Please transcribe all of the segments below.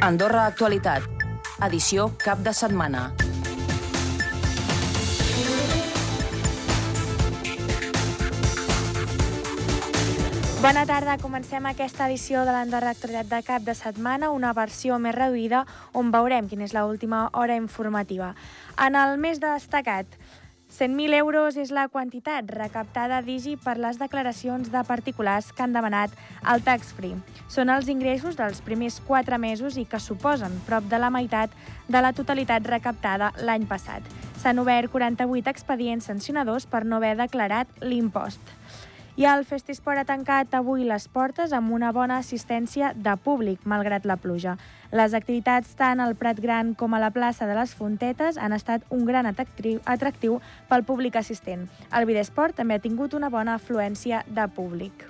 Andorra Actualitat. Edició cap de setmana. Bona tarda, comencem aquesta edició de l'Andorra Actualitat de cap de setmana, una versió més reduïda on veurem quina és l'última hora informativa. En el més destacat, 100.000 euros és la quantitat recaptada d'IGI per les declaracions de particulars que han demanat el tax free. Són els ingressos dels primers 4 mesos i que suposen prop de la meitat de la totalitat recaptada l'any passat. S'han obert 48 expedients sancionadors per no haver declarat l'impost. I el Festisport ha tancat avui les portes amb una bona assistència de públic, malgrat la pluja. Les activitats tant al Prat Gran com a la plaça de les Fontetes han estat un gran atractiu pel públic assistent. El Videsport també ha tingut una bona afluència de públic.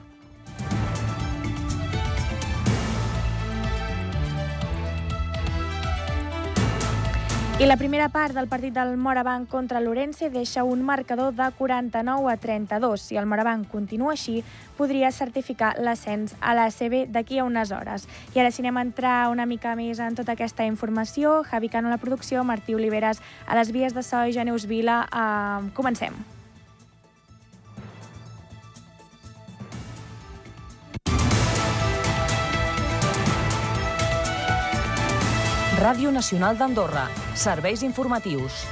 I la primera part del partit del Morabanc contra l'Orense deixa un marcador de 49 a 32. Si el Morabanc continua així, podria certificar l'ascens a la CB d'aquí a unes hores. I ara si anem a entrar una mica més en tota aquesta informació, Javi Cano a la producció, Martí Oliveres a les vies de so i Janeus Vila. Uh, comencem. Ràdio Nacional d'Andorra. Serveis informatius.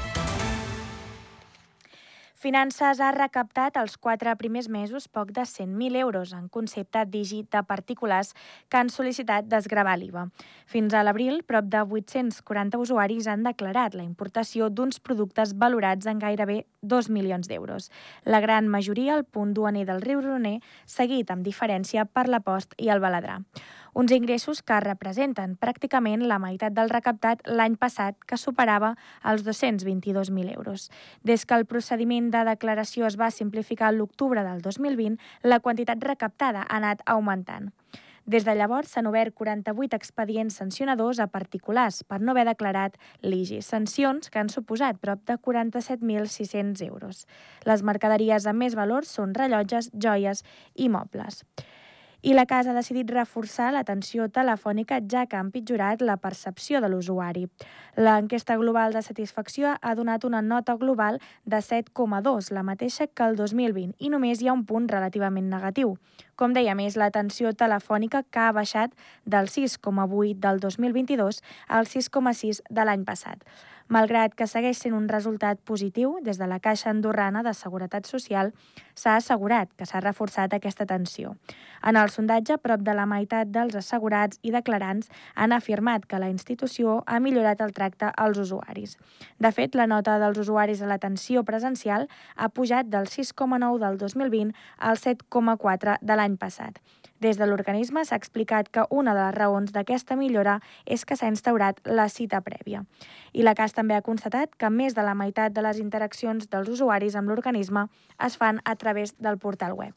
Finances ha recaptat els quatre primers mesos poc de 100.000 euros en concepte dígit de particulars que han sol·licitat desgravar l'IVA. Fins a l'abril, prop de 840 usuaris han declarat la importació d'uns productes valorats en gairebé 2 milions d'euros. La gran majoria al punt duaner del riu Roner, seguit amb diferència per la Post i el Baladrà uns ingressos que representen pràcticament la meitat del recaptat l'any passat, que superava els 222.000 euros. Des que el procediment de declaració es va simplificar l'octubre del 2020, la quantitat recaptada ha anat augmentant. Des de llavors s'han obert 48 expedients sancionadors a particulars per no haver declarat l'IGI, sancions que han suposat prop de 47.600 euros. Les mercaderies amb més valor són rellotges, joies i mobles i la Casa ha decidit reforçar l'atenció telefònica ja que ha empitjorat la percepció de l'usuari. L'enquesta global de satisfacció ha donat una nota global de 7,2, la mateixa que el 2020, i només hi ha un punt relativament negatiu. Com deia més, l'atenció telefònica que ha baixat del 6,8 del 2022 al 6,6 de l'any passat. Malgrat que segueix sent un resultat positiu, des de la Caixa Andorrana de Seguretat Social s'ha assegurat que s'ha reforçat aquesta atenció. En el sondatge, prop de la meitat dels assegurats i declarants han afirmat que la institució ha millorat el tracte als usuaris. De fet, la nota dels usuaris a l'atenció presencial ha pujat del 6,9 del 2020 al 7,4 de l'any passat. Des de l'organisme s'ha explicat que una de les raons d'aquesta millora és que s'ha instaurat la cita prèvia. I la CAS també ha constatat que més de la meitat de les interaccions dels usuaris amb l'organisme es fan a través del portal web.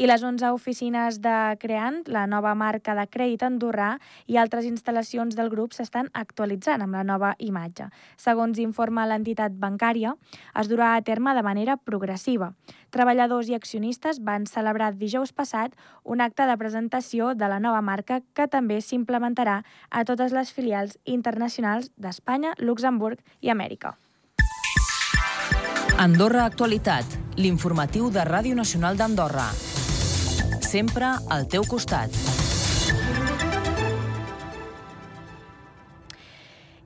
I les 11 oficines de Creant, la nova marca de crèdit andorrà i altres instal·lacions del grup s'estan actualitzant amb la nova imatge. Segons informa l'entitat bancària, es durà a terme de manera progressiva. Treballadors i accionistes van celebrar dijous passat un acte de presentació de la nova marca que també s'implementarà a totes les filials internacionals d'Espanya, Luxemburg i Amèrica. Andorra Actualitat, l'informatiu de Ràdio Nacional d'Andorra sempre al teu costat.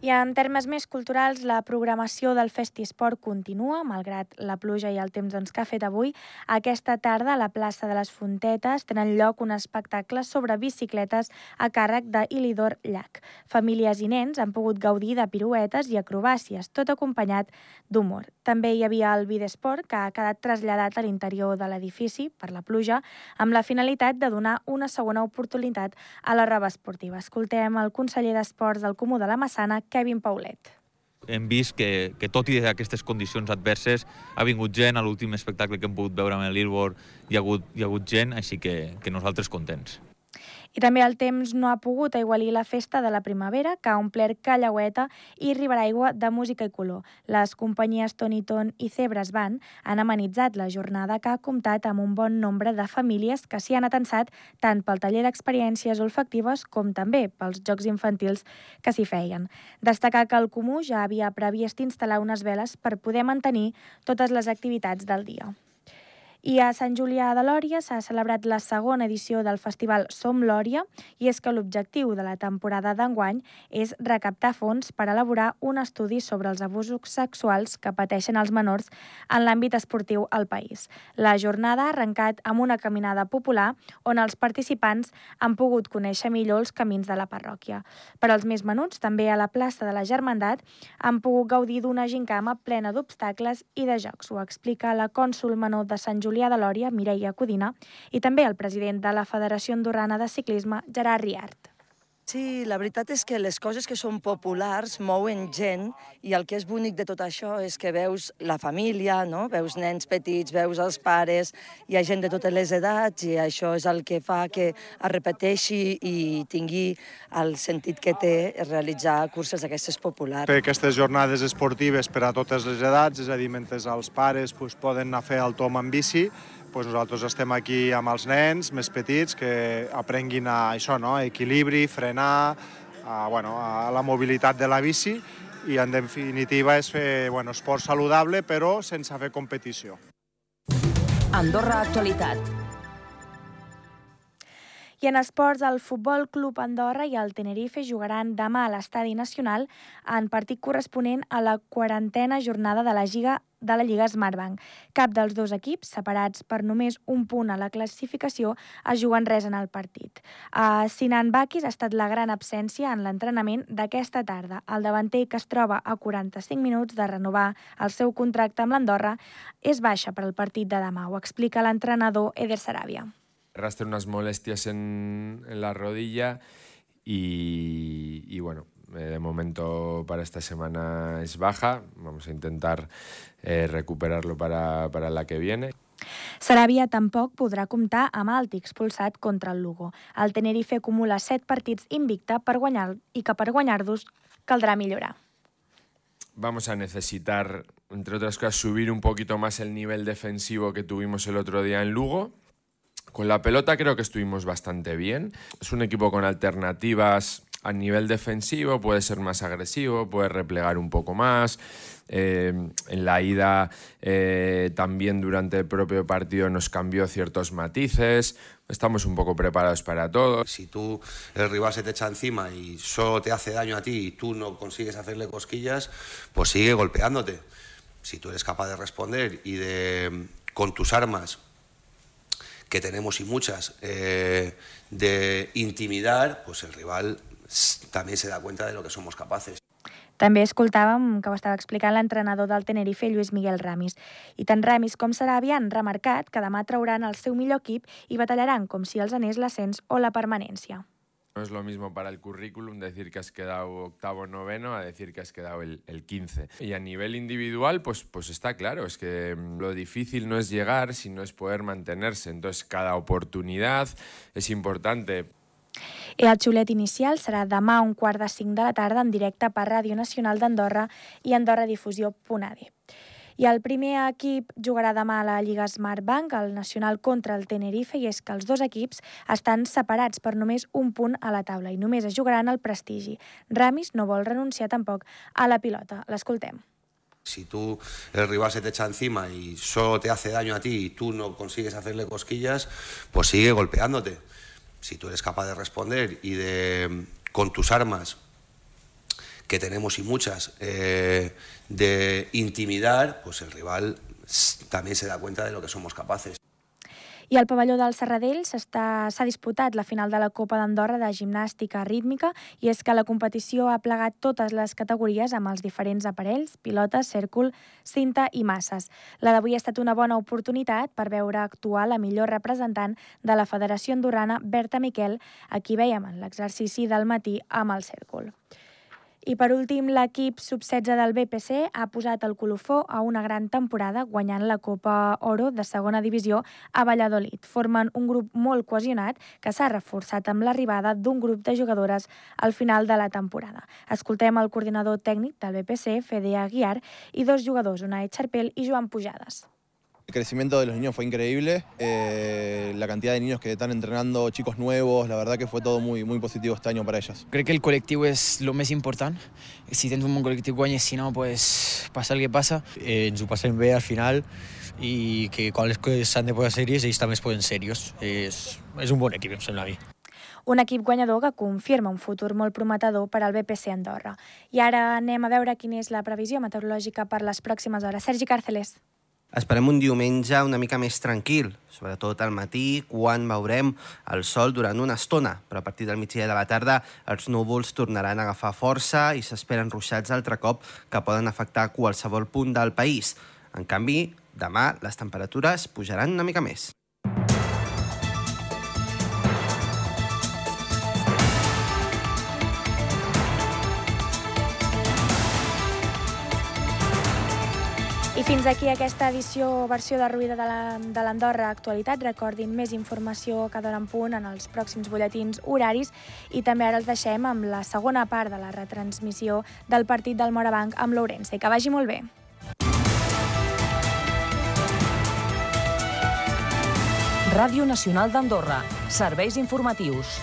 I en termes més culturals, la programació del Festisport continua, malgrat la pluja i el temps doncs, que ha fet avui. Aquesta tarda, a la plaça de les Fontetes, tenen lloc un espectacle sobre bicicletes a càrrec de Ilidor Llac. Famílies i nens han pogut gaudir de piruetes i acrobàcies, tot acompanyat d'humor. També hi havia el Videsport, que ha quedat traslladat a l'interior de l'edifici per la pluja, amb la finalitat de donar una segona oportunitat a la roba esportiva. Escoltem el conseller d'Esports del Comú de la Massana, Kevin Paulet hem vist que, que tot i aquestes condicions adverses ha vingut gent, a l'últim espectacle que hem pogut veure amb l'Ilbor hi, ha hagut, hi ha hagut gent, així que, que nosaltres contents. I també el temps no ha pogut aigualir la festa de la primavera, que ha omplert callaueta i riberaigua de música i color. Les companyies Toniton i Cebres Van han amenitzat la jornada que ha comptat amb un bon nombre de famílies que s'hi han atensat tant pel taller d'experiències olfactives com també pels jocs infantils que s'hi feien. Destacar que el Comú ja havia previst instal·lar unes veles per poder mantenir totes les activitats del dia. I a Sant Julià de Lòria s'ha celebrat la segona edició del festival Som Lòria i és que l'objectiu de la temporada d'enguany és recaptar fons per elaborar un estudi sobre els abusos sexuals que pateixen els menors en l'àmbit esportiu al país. La jornada ha arrencat amb una caminada popular on els participants han pogut conèixer millor els camins de la parròquia. Per als més menuts, també a la plaça de la Germandat, han pogut gaudir d'una gincama plena d'obstacles i de jocs. Ho explica la cònsul menor de Sant Julià Julià de Lòria, Mireia Codina, i també el president de la Federació Andorrana de Ciclisme, Gerard Riart. Sí, la veritat és que les coses que són populars mouen gent i el que és bonic de tot això és que veus la família, no? veus nens petits, veus els pares, hi ha gent de totes les edats i això és el que fa que es repeteixi i tingui el sentit que té realitzar curses d'aquestes populars. Fer aquestes jornades esportives per a totes les edats, és a dir, mentre els pares pues, poden anar a fer el tom en bici, pues nosaltres estem aquí amb els nens més petits que aprenguin a això, no? a equilibri, frenar, a, bueno, a la mobilitat de la bici i en definitiva és fer bueno, esport saludable però sense fer competició. Andorra Actualitat. I en esports, el Futbol Club Andorra i el Tenerife jugaran demà a l'Estadi Nacional en partit corresponent a la quarantena jornada de la Lliga de la Lliga Smartbank. Cap dels dos equips, separats per només un punt a la classificació, es juguen res en el partit. Uh, Sinan Bakis ha estat la gran absència en l'entrenament d'aquesta tarda. El davanter, que es troba a 45 minuts de renovar el seu contracte amb l'Andorra, és baixa per al partit de demà. Ho explica l'entrenador Eder Saràbia arrastra unas molestias en, en la rodilla y, y bueno, eh, de momento para esta semana es baja. Vamos a intentar eh, recuperarlo para, para la que viene. Saràbia tampoc podrà comptar amb Alti expulsat contra el Lugo. El Tenerife acumula 7 partits invicta per guanyar i que per guanyar-los caldrà millorar. Vamos a necesitar, entre otras cosas, subir un poquito más el nivel defensivo que tuvimos el otro día en Lugo Con la pelota creo que estuvimos bastante bien. Es un equipo con alternativas a nivel defensivo, puede ser más agresivo, puede replegar un poco más. Eh, en la ida eh, también durante el propio partido nos cambió ciertos matices. Estamos un poco preparados para todo. Si tú, el rival se te echa encima y solo te hace daño a ti y tú no consigues hacerle cosquillas, pues sigue golpeándote. Si tú eres capaz de responder y de, con tus armas, que tenemos y muchas, eh, de intimidar, pues el rival també se da cuenta de lo que somos capaces. També escoltàvem que ho estava explicant l'entrenador del Tenerife, Lluís Miguel Ramis. I tant Ramis com Saràbia han remarcat que demà trauran el seu millor equip i batallaran com si els anés l'ascens o la permanència. No es lo mismo para el currículum decir que has quedado octavo noveno a decir que has quedado el, el 15. Y a nivel individual, pues, pues está claro, es que mm, lo difícil no es llegar, sino es poder mantenerse. Entonces, cada oportunidad es importante. I el xulet inicial serà demà un quart de cinc de la tarda en directe per Ràdio Nacional d'Andorra i AndorraDifusió.ad. I el primer equip jugarà demà a la Lliga Smartbank, el Nacional contra el Tenerife, i és que els dos equips estan separats per només un punt a la taula i només es jugaran el prestigi. Ramis no vol renunciar tampoc a la pilota. L'escoltem. Si tú, el rival se te echa encima y solo te hace daño a ti y tú no consigues hacerle cosquillas, pues sigue golpeándote. Si tú eres capaz de responder y de, con tus armas, que tenemos y muchas, eh, de intimidar, pues el rival también se da cuenta de lo que somos capaces. I al pavelló del Serradell s'ha disputat la final de la Copa d'Andorra de gimnàstica rítmica i és que la competició ha plegat totes les categories amb els diferents aparells, pilotes, cèrcol, cinta i masses. La d'avui ha estat una bona oportunitat per veure actuar la millor representant de la Federació Andorrana, Berta Miquel, a qui veiem en l'exercici del matí amb el cèrcol. I per últim, l'equip sub-16 del BPC ha posat el colofó a una gran temporada guanyant la Copa Oro de segona divisió a Valladolid. Formen un grup molt cohesionat que s'ha reforçat amb l'arribada d'un grup de jugadores al final de la temporada. Escoltem el coordinador tècnic del BPC, Fede Aguiar, i dos jugadors, Unai Charpel i Joan Pujades. El crecimiento de los niños fue increíble, eh, la cantidad de niños que están entrenando, chicos nuevos, la verdad que fue todo muy, muy positivo este año para ellos. Crec que el col·lectiu és el més important. Si tens un bon col·lectiu guanyes, si no, pues, passa el que passa. Eh, ens ho passem bé al final i que quan les coses s'han de posar sèries, ells també es posen serios. És, és un bon equip, em sembla a mi. Un equip guanyador que confirma un futur molt prometedor per al BPC Andorra. I ara anem a veure quina és la previsió meteorològica per les pròximes hores. Sergi Càrceles. Esperem un diumenge una mica més tranquil, sobretot al matí, quan veurem el sol durant una estona, però a partir del migdia de la tarda els núvols tornaran a agafar força i s'esperen ruixats altre cop que poden afectar qualsevol punt del país. En canvi, demà les temperatures pujaran una mica més. Fins aquí aquesta edició versió de Ruïda de la- de l'Andorra Actualitat. Recordin més informació cada hora en punt en els pròxims butlletins horaris i també ara els deixem amb la segona part de la retransmissió del partit del Morabanc amb l'Ourense. Que vagi molt bé. Ràdio Nacional d'Andorra. Serveis informatius.